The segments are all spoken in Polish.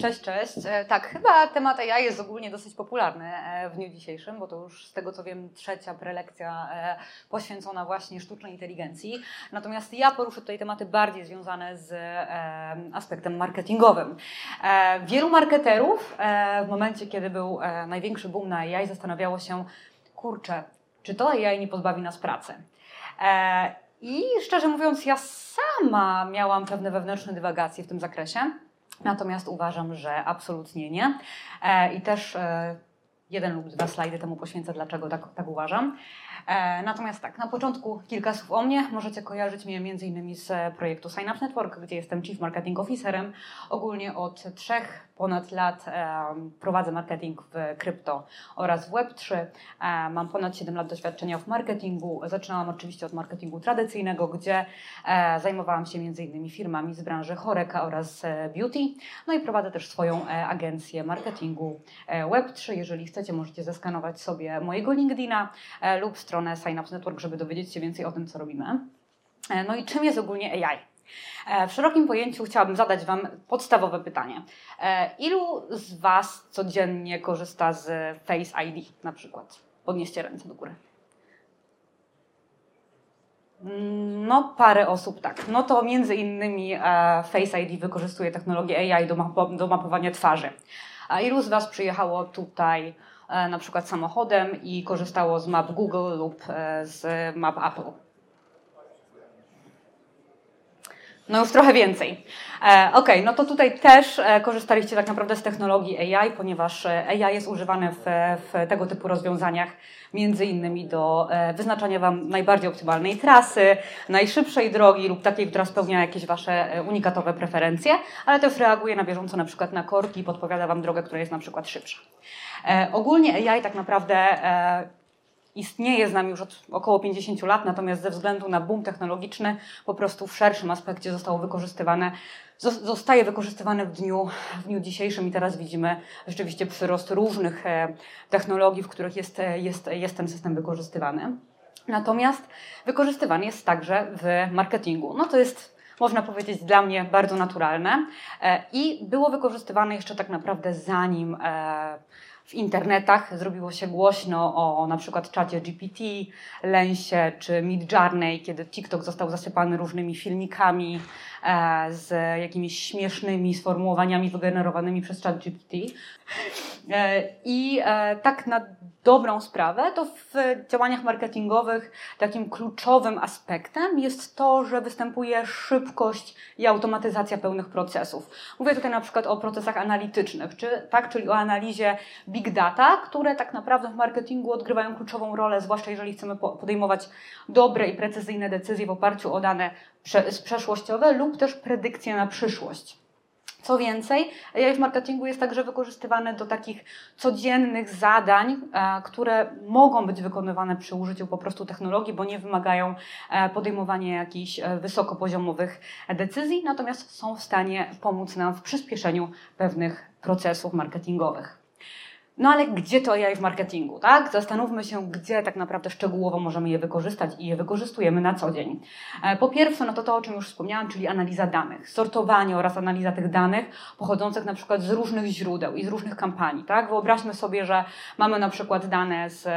Cześć, cześć. E, tak, chyba temat AI jest ogólnie dosyć popularny e, w dniu dzisiejszym, bo to już z tego co wiem trzecia prelekcja e, poświęcona właśnie sztucznej inteligencji. Natomiast ja poruszę tutaj tematy bardziej związane z aspektem marketingowym. Wielu marketerów w momencie, kiedy był największy boom na AI zastanawiało się, kurczę, czy to AI nie pozbawi nas pracy? I szczerze mówiąc, ja sama miałam pewne wewnętrzne dywagacje w tym zakresie. Natomiast uważam, że absolutnie nie. E, I też e, jeden lub dwa slajdy temu poświęcę, dlaczego tak, tak uważam. E, natomiast tak, na początku kilka słów o mnie. Możecie kojarzyć mnie innymi z projektu Synapse Network, gdzie jestem Chief Marketing Officerem. Ogólnie od trzech ponad lat prowadzę marketing w krypto oraz w Web3. E, mam ponad 7 lat doświadczenia w marketingu. Zaczynałam oczywiście od marketingu tradycyjnego, gdzie e, zajmowałam się innymi firmami z branży choreka oraz beauty. No i prowadzę też swoją agencję marketingu Web3. Jeżeli chcecie, możecie zeskanować sobie mojego LinkedIna lub stronę Synapse Network, żeby dowiedzieć się więcej o tym, co robimy. E, no i czym jest ogólnie AI? E, w szerokim pojęciu chciałabym zadać Wam podstawowe pytanie. E, ilu z Was codziennie korzysta z Face ID na przykład? Podnieście ręce do góry. No, parę osób tak. No to między innymi Face ID wykorzystuje technologię AI do, map do mapowania twarzy. A ilu z Was przyjechało tutaj na przykład samochodem i korzystało z map Google lub e, z map Apple. No już trochę więcej. E, ok, no to tutaj też e, korzystaliście tak naprawdę z technologii AI, ponieważ AI jest używane w, w tego typu rozwiązaniach między innymi do e, wyznaczania Wam najbardziej optymalnej trasy, najszybszej drogi lub takiej, która spełnia jakieś Wasze e, unikatowe preferencje, ale też reaguje na bieżąco na przykład na korki i podpowiada Wam drogę, która jest na przykład szybsza. E, ogólnie AI tak naprawdę e, istnieje z nami już od około 50 lat, natomiast ze względu na boom technologiczny po prostu w szerszym aspekcie zostało wykorzystywane, zostaje wykorzystywane w dniu, w dniu dzisiejszym i teraz widzimy rzeczywiście przyrost różnych e, technologii, w których jest, jest, jest ten system wykorzystywany. Natomiast wykorzystywany jest także w marketingu. No to jest można powiedzieć, dla mnie bardzo naturalne i było wykorzystywane jeszcze tak naprawdę zanim w internetach zrobiło się głośno o na przykład czacie GPT, Lensie czy Midjourney, kiedy TikTok został zasypany różnymi filmikami e, z jakimiś śmiesznymi sformułowaniami wygenerowanymi przez chat GPT. E, I e, tak na dobrą sprawę, to w działaniach marketingowych takim kluczowym aspektem jest to, że występuje szybkość i automatyzacja pełnych procesów. Mówię tutaj na przykład o procesach analitycznych, czy, tak, czyli o analizie big data, które tak naprawdę w marketingu odgrywają kluczową rolę, zwłaszcza jeżeli chcemy podejmować dobre i precyzyjne decyzje w oparciu o dane przeszłościowe lub też predykcje na przyszłość. Co więcej, AI w marketingu jest także wykorzystywane do takich codziennych zadań, e, które mogą być wykonywane przy użyciu po prostu technologii, bo nie wymagają e, podejmowania jakichś e, wysokopoziomowych decyzji, natomiast są w stanie pomóc nam w przyspieszeniu pewnych procesów marketingowych. No ale gdzie to AI w marketingu, tak? Zastanówmy się, gdzie tak naprawdę szczegółowo możemy je wykorzystać i je wykorzystujemy na co dzień. E, po pierwsze, no to to, o czym już wspomniałam, czyli analiza danych, sortowanie oraz analiza tych danych pochodzących na przykład z różnych źródeł i z różnych kampanii, tak? Wyobraźmy sobie, że mamy na przykład dane z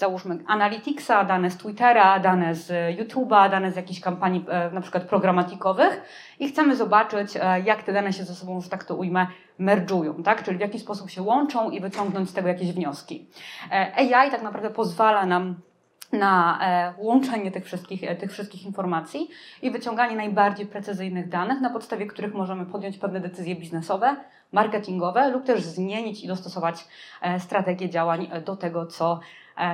załóżmy Analyticsa, dane z Twittera, dane z YouTube'a, dane z jakichś kampanii e, na przykład programatikowych i chcemy zobaczyć, e, jak te dane się ze sobą, że tak to ujmę, merdżują, tak? czyli w jaki sposób się łączą i wyciągnąć z tego jakieś wnioski. E, AI tak naprawdę pozwala nam na łączenie tych wszystkich, tych wszystkich informacji i wyciąganie najbardziej precyzyjnych danych, na podstawie których możemy podjąć pewne decyzje biznesowe, marketingowe lub też zmienić i dostosować strategię działań do tego, co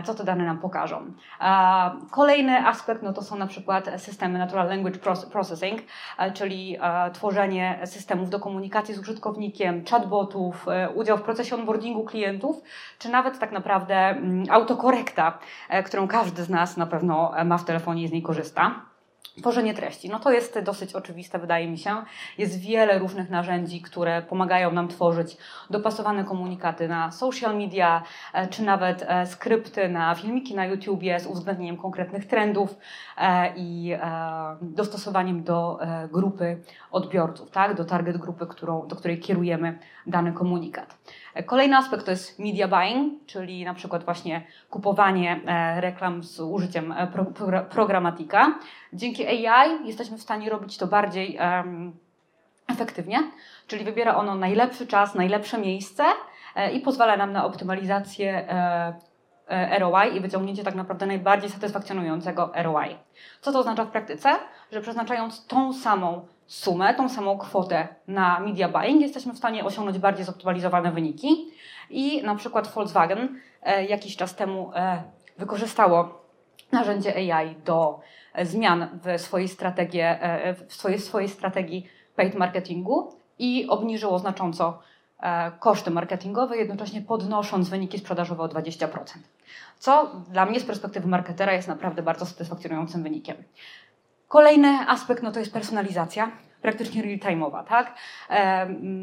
co te dane nam pokażą. E, kolejny aspekt no to są na przykład systemy Natural Language Processing, e, czyli tworzenie systemów do komunikacji z użytkownikiem, chatbotów, udział w procesie onboardingu klientów, czy nawet tak naprawdę mm, autokorekta, którą każdy z nas na pewno ma w telefonie i z niej korzysta. Tworzenie treści. No to jest dosyć oczywiste, wydaje mi się. Jest wiele różnych narzędzi, które pomagają nam tworzyć dopasowane komunikaty na social media, e, czy nawet e, skrypty na filmiki na YouTubie z uwzględnieniem konkretnych trendów e, i dostosowaniem do grupy odbiorców, tak? do target grupy, którą, do której kierujemy dany komunikat. Kolejny aspekt to jest media buying, czyli na przykład właśnie kupowanie reklam z użyciem pro, pro, programatika. Dzięki AI jesteśmy w stanie robić to bardziej um, efektywnie, czyli wybiera ono najlepszy czas, najlepsze miejsce e, i pozwala nam na optymalizację ROI i wyciągnięcie tak naprawdę najbardziej satysfakcjonującego ROI. Co to oznacza w praktyce? Że przeznaczając tą samą sumę, tą samą kwotę na media buying, jesteśmy w stanie osiągnąć bardziej zoptymalizowane wyniki. I na przykład Volkswagen e, jakiś czas temu e, wykorzystało narzędzie AI do e, zmian w swojej, strategii, w swojej, swojej strategii paid marketingu i obniżyło znacząco koszty marketingowe, jednocześnie podnosząc wyniki sprzedażowe o 20%. Co dla mnie z perspektywy marketera jest naprawdę bardzo satysfakcjonującym wynikiem. Kolejny aspekt no to jest personalizacja, praktycznie real-time'owa, tak?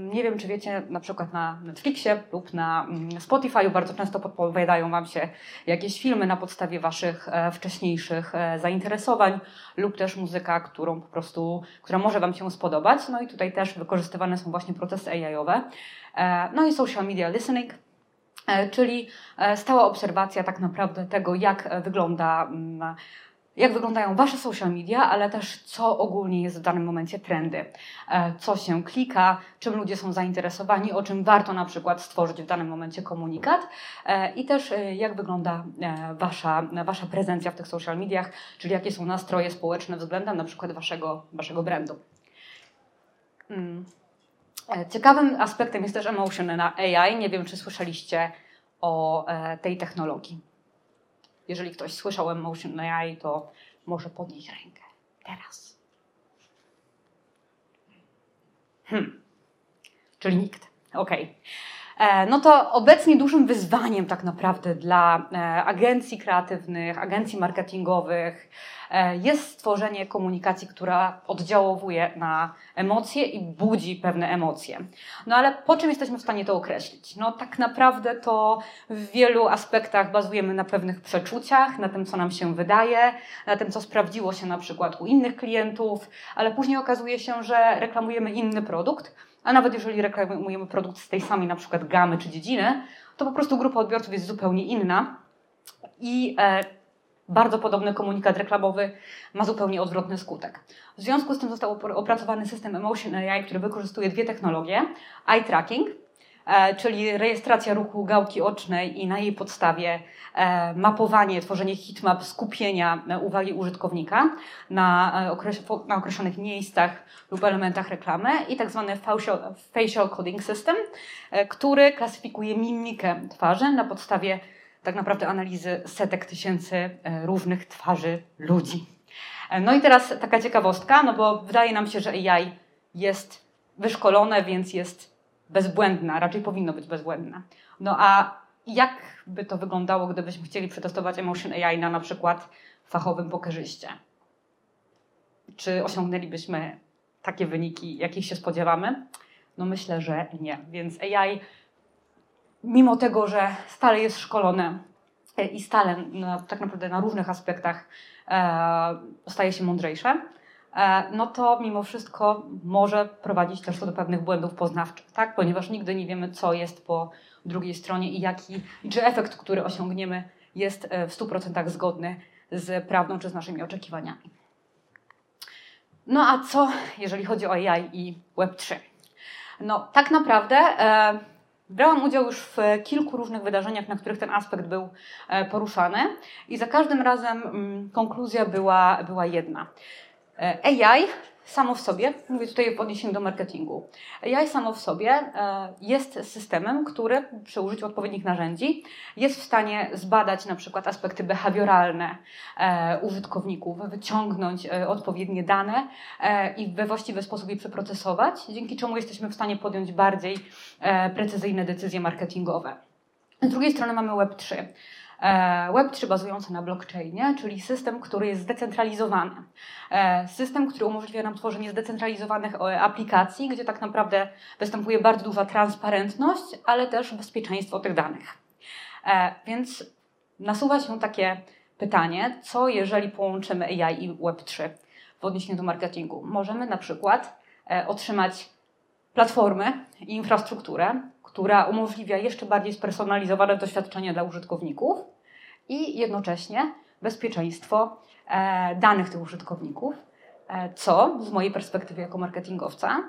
Nie wiem, czy wiecie, na przykład na Netflixie lub na mm, Spotify'u bardzo często podpowiadają Wam się jakieś filmy na podstawie Waszych e, wcześniejszych e, zainteresowań lub też muzyka, którą po prostu, która może Wam się spodobać. No i tutaj też wykorzystywane są właśnie procesy AI-owe. E, no i social media listening, czyli stała obserwacja tak naprawdę tego, jak wygląda mm, jak wyglądają Wasze social media, ale też co ogólnie jest w danym momencie trendy, e, co się klika, czym ludzie są zainteresowani, o czym warto na przykład stworzyć w danym momencie komunikat e, i też e, jak wygląda Wasza, wasza prezencja w tych social mediach, czyli jakie są nastroje społeczne względem na przykład Waszego, waszego brandu. Hmm. Ciekawym aspektem jest też emotion na AI. Nie wiem, czy słyszeliście o tej technologii. Jeżeli ktoś słyszał Emotion AI, to może podnieść rękę. Teraz. Hmm. Czyli nikt. Okej. Okay. E, no to obecnie dużym wyzwaniem tak naprawdę dla e, agencji kreatywnych, agencji marketingowych, E, jest stworzenie komunikacji, która oddziałowuje na emocje i budzi pewne emocje. No ale po czym jesteśmy w stanie to określić? No tak naprawdę to w wielu aspektach bazujemy na pewnych przeczuciach, na tym, co nam się wydaje, na tym, co sprawdziło się na przykład u innych klientów, ale później okazuje się, że reklamujemy inny produkt, a nawet jeżeli reklamujemy produkt z tej samej na przykład gamy czy dziedziny, to po prostu grupa odbiorców jest zupełnie inna i e, bardzo podobny komunikat reklamowy ma zupełnie odwrotny skutek. W związku z tym został opracowany system Emotion AI, który wykorzystuje dwie technologie: eye tracking, czyli rejestracja ruchu gałki ocznej i na jej podstawie e, mapowanie, tworzenie heatmap skupienia e, uwagi użytkownika na, określonych miejscach lub elementach reklamy i tak zwany facial, coding system, który klasyfikuje mimikę twarzy na podstawie tak naprawdę analizy setek tysięcy e, różnych twarzy ludzi. E, no i teraz taka ciekawostka, no bo wydaje nam się, że AI jest wyszkolone, więc jest bezbłędna, raczej powinno być bezbłędna. No a jak by to wyglądało, gdybyśmy chcieli przetestować Emotion AI na na przykład fachowym pokerzyście? Czy osiągnęlibyśmy takie wyniki, jakich się spodziewamy? No myślę, że nie. Więc AI mimo tego, że stale jest szkolone e, i stale no, tak naprawdę na różnych aspektach e, staje się mądrzejsze, no to mimo wszystko może prowadzić też do pewnych błędów poznawczych, tak? ponieważ nigdy nie wiemy, co jest po drugiej stronie i jaki, czy efekt, który osiągniemy, jest e, w 100% zgodny z prawdą czy z naszymi oczekiwaniami. No a co, jeżeli chodzi o AI i Web3? No, tak naprawdę. E, Brałam udział już w kilku różnych wydarzeniach, na których ten aspekt był e, poruszany, i za każdym razem mm, konkluzja była, była jedna. E, AI samo w sobie, mówię tutaj w odniesieniu do marketingu, AI samo w sobie e, jest systemem, który przy użyciu odpowiednich narzędzi jest w stanie zbadać na przykład aspekty behawioralne e, użytkowników, wyciągnąć odpowiednie dane i we właściwy sposób je przeprocesować, dzięki czemu jesteśmy w stanie podjąć bardziej precyzyjne decyzje marketingowe. Z drugiej strony mamy Web3 E, Web3 bazujący na blockchainie, czyli system, który jest zdecentralizowany. E, system, który umożliwia nam tworzenie zdecentralizowanych aplikacji, gdzie tak naprawdę występuje bardzo duża transparentność, ale też bezpieczeństwo tych danych. E, więc nasuwa się takie pytanie, co jeżeli połączymy AI i Web3 w odniesieniu do marketingu? Możemy na przykład otrzymać platformę i infrastrukturę, która umożliwia jeszcze bardziej spersonalizowane doświadczenie dla użytkowników i jednocześnie bezpieczeństwo e, danych tych użytkowników, e, co z mojej perspektywy jako marketingowca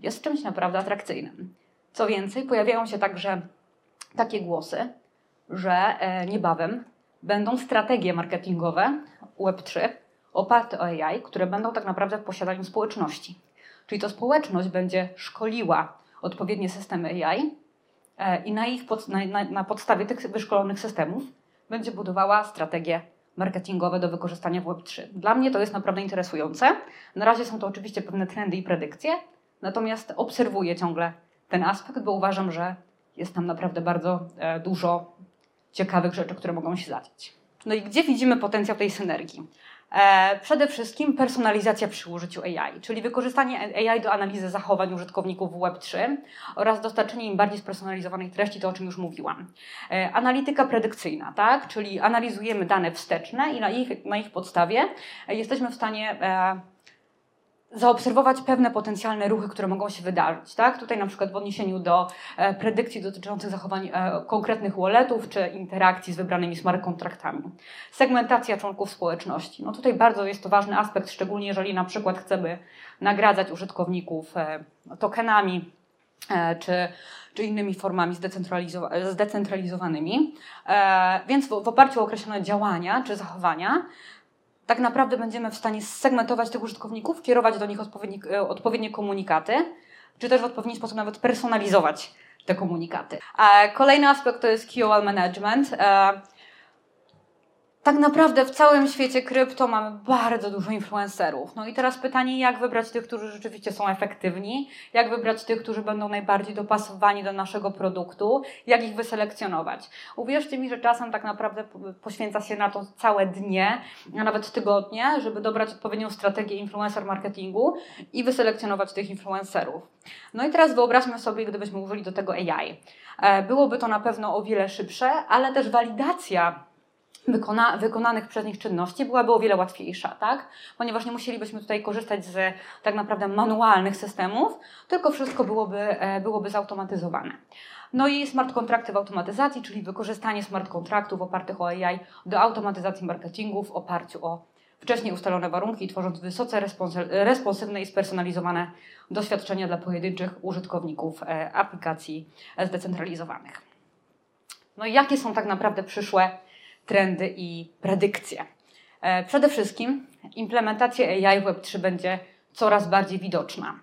jest czymś naprawdę atrakcyjnym. Co więcej, pojawiają się także takie głosy, że e, niebawem będą strategie marketingowe Web3 oparte o AI, które będą tak naprawdę w posiadaniu społeczności. Czyli to społeczność będzie szkoliła odpowiednie systemy AI i na, ich na, na podstawie tych wyszkolonych systemów będzie budowała strategie marketingowe do wykorzystania w Web3. Dla mnie to jest naprawdę interesujące. Na razie są to oczywiście pewne trendy i predykcje, natomiast obserwuję ciągle ten aspekt, bo uważam, że jest tam naprawdę bardzo e, dużo ciekawych rzeczy, które mogą się zadziać. No i gdzie widzimy potencjał tej synergii? E, przede wszystkim personalizacja przy użyciu AI, czyli wykorzystanie AI do analizy zachowań użytkowników Web3 oraz dostarczenie im bardziej spersonalizowanej treści, to o czym już mówiłam. E, analityka predykcyjna, tak? czyli analizujemy dane wsteczne i na ich, na ich podstawie jesteśmy w stanie e, zaobserwować pewne potencjalne ruchy, które mogą się wydarzyć. Tak? Tutaj na przykład w odniesieniu do e, predykcji dotyczących zachowań e, konkretnych walletów czy interakcji z wybranymi smart kontraktami. Segmentacja członków społeczności. No tutaj bardzo jest to ważny aspekt, szczególnie jeżeli na przykład chcemy nagradzać użytkowników e, tokenami czy, czy innymi formami zdecentralizowanymi. Więc w, w oparciu o określone działania czy zachowania tak naprawdę będziemy w stanie segmentować tych użytkowników, kierować do nich odpowiednie, odpowiednie komunikaty, czy też w odpowiedni sposób nawet personalizować te komunikaty. Kolejny aspekt to jest QOL management. Tak naprawdę w całym świecie krypto mamy bardzo dużo influencerów. No i teraz pytanie, jak wybrać tych, którzy rzeczywiście są efektywni, jak wybrać tych, którzy będą najbardziej dopasowani do naszego produktu, jak ich wyselekcjonować. Uwierzcie mi, że czasem tak naprawdę poświęca się na to całe dnie, a nawet tygodnie, żeby dobrać odpowiednią strategię influencer marketingu i wyselekcjonować tych influencerów. No i teraz wyobraźmy sobie, gdybyśmy użyli do tego AI. E, byłoby to na pewno o wiele szybsze, ale też walidacja wykona, wykonanych przez nich czynności byłaby o wiele łatwiejsza, tak? Ponieważ nie musielibyśmy tutaj korzystać z tak naprawdę manualnych systemów, tylko wszystko byłoby, e, byłoby zautomatyzowane. No i smart kontrakty w automatyzacji, czyli wykorzystanie smart kontraktów opartych o AI do automatyzacji marketingu w oparciu o wcześniej ustalone warunki, tworząc wysoce responsywne i spersonalizowane doświadczenia dla pojedynczych użytkowników e, aplikacji zdecentralizowanych. No i jakie są tak naprawdę przyszłe trendy i predykcje. E, przede wszystkim implementacja AI w Web3 będzie coraz bardziej widoczna.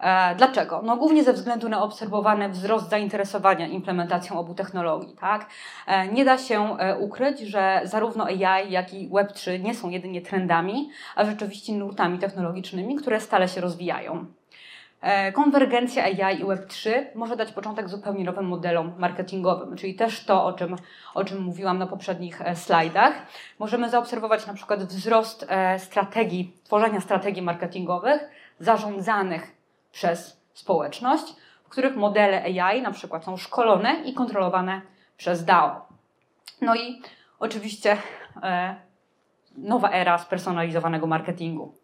E, dlaczego? No głównie ze względu na obserwowany wzrost zainteresowania implementacją obu technologii. Tak? E, nie da się ukryć, że zarówno AI, jak i Web3 nie są jedynie trendami, a rzeczywiście nurtami technologicznymi, które stale się rozwijają. E, konwergencja AI i Web3 może dać początek zupełnie nowym modelom marketingowym, czyli też to, o czym, o czym mówiłam na poprzednich e, slajdach. Możemy zaobserwować na przykład wzrost e, strategii, tworzenia strategii marketingowych zarządzanych przez społeczność, w których modele AI na przykład są szkolone i kontrolowane przez DAO. No i oczywiście nowa era spersonalizowanego marketingu.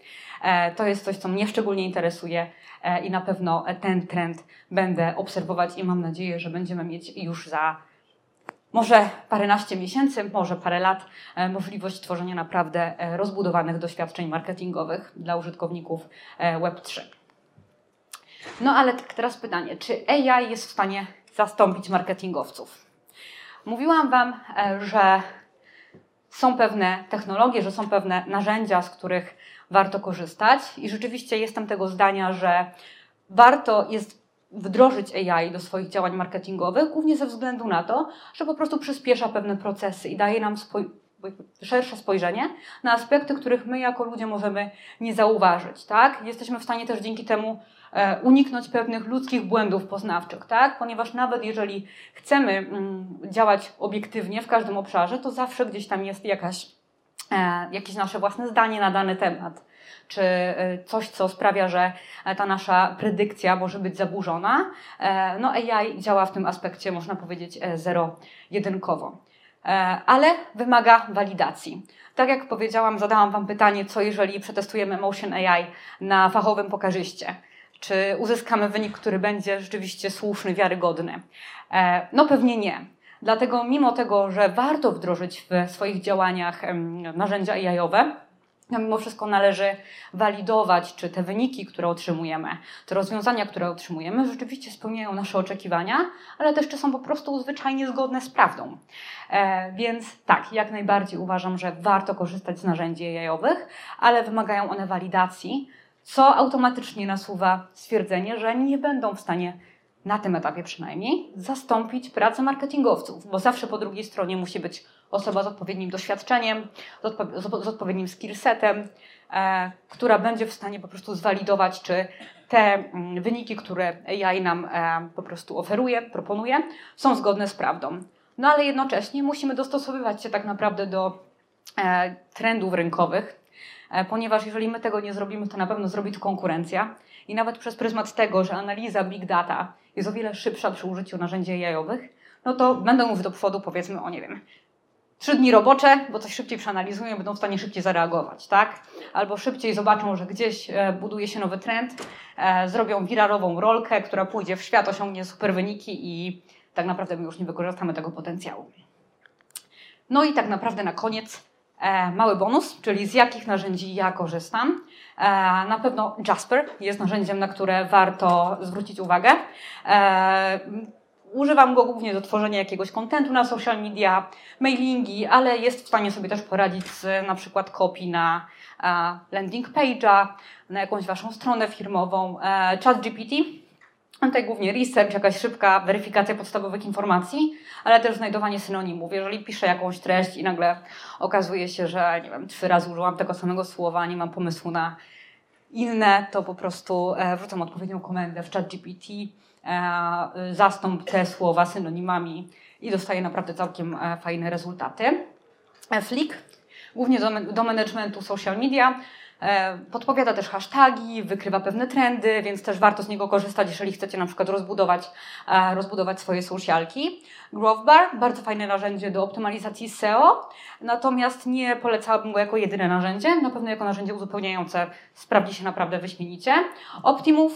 To jest coś, co mnie szczególnie interesuje E, i na pewno ten trend będę obserwować i mam nadzieję, że będziemy mieć już za może paręnaście miesięcy, może parę lat e, możliwość tworzenia naprawdę e, rozbudowanych doświadczeń marketingowych dla użytkowników Web3. No ale tak teraz pytanie, czy AI jest w stanie zastąpić marketingowców? Mówiłam Wam, że są pewne technologie, że są pewne narzędzia, z których warto korzystać. I rzeczywiście jestem tego zdania, że warto jest wdrożyć AI do swoich działań marketingowych, głównie ze względu na to, że po prostu przyspiesza pewne procesy i daje nam szersze spojrzenie na aspekty, których my jako ludzie możemy nie zauważyć. Tak? Jesteśmy w stanie też dzięki temu uniknąć pewnych ludzkich błędów poznawczych, tak? ponieważ nawet jeżeli chcemy mm, działać obiektywnie w każdym obszarze, to zawsze gdzieś tam jest jakaś, e, jakieś nasze własne zdanie na dany temat czy e, coś, co sprawia, że ta nasza predykcja może być zaburzona. No AI działa w tym aspekcie, można powiedzieć, zero-jedynkowo. E, ale wymaga walidacji. Tak jak powiedziałam, zadałam Wam pytanie, co jeżeli przetestujemy Motion AI na fachowym pokarzyście? Czy uzyskamy wynik, który będzie rzeczywiście słuszny, wiarygodny? E, no pewnie nie. Dlatego mimo tego, że warto wdrożyć w swoich działaniach narzędzia AI-owe, no mimo wszystko należy walidować, czy te wyniki, które otrzymujemy, te rozwiązania, które otrzymujemy, rzeczywiście spełniają nasze oczekiwania, ale też czy są po prostu zwyczajnie zgodne z prawdą. E, więc tak, jak najbardziej uważam, że warto korzystać z narzędzi jajowych, ale wymagają one walidacji, co automatycznie nasuwa stwierdzenie, że nie będą w stanie na tym etapie przynajmniej, zastąpić pracę marketingowców, bo zawsze po drugiej stronie musi być osoba z odpowiednim doświadczeniem, z, odpo z odpowiednim skillsetem, e, która będzie w stanie po prostu zwalidować, czy te mm, wyniki, które AI nam e, po prostu oferuje, proponuje, są zgodne z prawdą. No ale jednocześnie musimy dostosowywać się tak naprawdę do e, trendów rynkowych, ponieważ jeżeli my tego nie zrobimy, to na pewno zrobi to konkurencja. I nawet przez pryzmat tego, że analiza big data jest o wiele szybsza przy użyciu narzędzi jajowych, no to będą już do przodu powiedzmy o, nie wiem, trzy dni robocze, bo coś szybciej przeanalizują, będą w stanie szybciej zareagować, tak? Albo szybciej zobaczą, że gdzieś e, buduje się nowy trend, e, zrobią wirarową rolkę, która pójdzie w świat, osiągnie super wyniki i tak naprawdę my już nie wykorzystamy tego potencjału. No i tak naprawdę na koniec e, mały bonus, czyli z jakich narzędzi ja korzystam. Na pewno Jasper jest narzędziem, na które warto zwrócić uwagę. Używam go głównie do tworzenia jakiegoś kontentu na social media, mailingi, ale jest w stanie sobie też poradzić z na przykład kopii na landing page'a, na jakąś waszą stronę firmową. E, ChatGPT, tutaj głównie research, jakaś szybka weryfikacja podstawowych informacji, ale też znajdowanie synonimów. Jeżeli piszę jakąś treść i nagle okazuje się, że nie wiem, trzy razy użyłam tego samego słowa, nie mam pomysłu na inne, to po prostu e, wrzucam odpowiednią komendę w ChatGPT E, zastąp te słowa synonimami i dostaje naprawdę całkiem e, fajne rezultaty. Flick, głównie do, do managementu social media, Podpowiada też hasztagi, wykrywa pewne trendy, więc też warto z niego korzystać, jeżeli chcecie na przykład rozbudować, rozbudować swoje socialki. Growthbar, bardzo fajne narzędzie do optymalizacji SEO, natomiast nie polecałabym go jako jedyne narzędzie, na pewno jako narzędzie uzupełniające sprawdzi się naprawdę wyśmienicie. Optimove,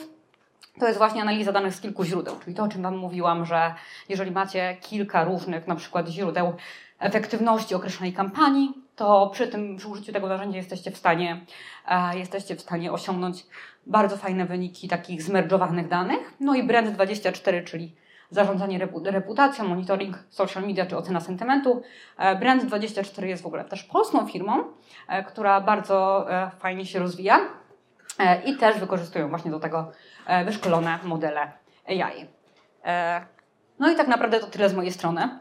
to jest właśnie analiza danych z kilku źródeł, czyli to, o czym Wam mówiłam, że jeżeli macie kilka różnych na przykład źródeł efektywności określonej kampanii, to przy tym, przy użyciu tego narzędzia jesteście w stanie, e, jesteście w stanie osiągnąć bardzo fajne wyniki takich zmerdżowanych danych. No i Brand24, czyli zarządzanie reputacją, monitoring social media czy ocena sentymentu. E, Brand24 jest w ogóle też polską firmą, e, która bardzo fajnie się rozwija i też wykorzystują właśnie do tego wyszkolone modele AI. No i tak naprawdę to tyle z mojej strony.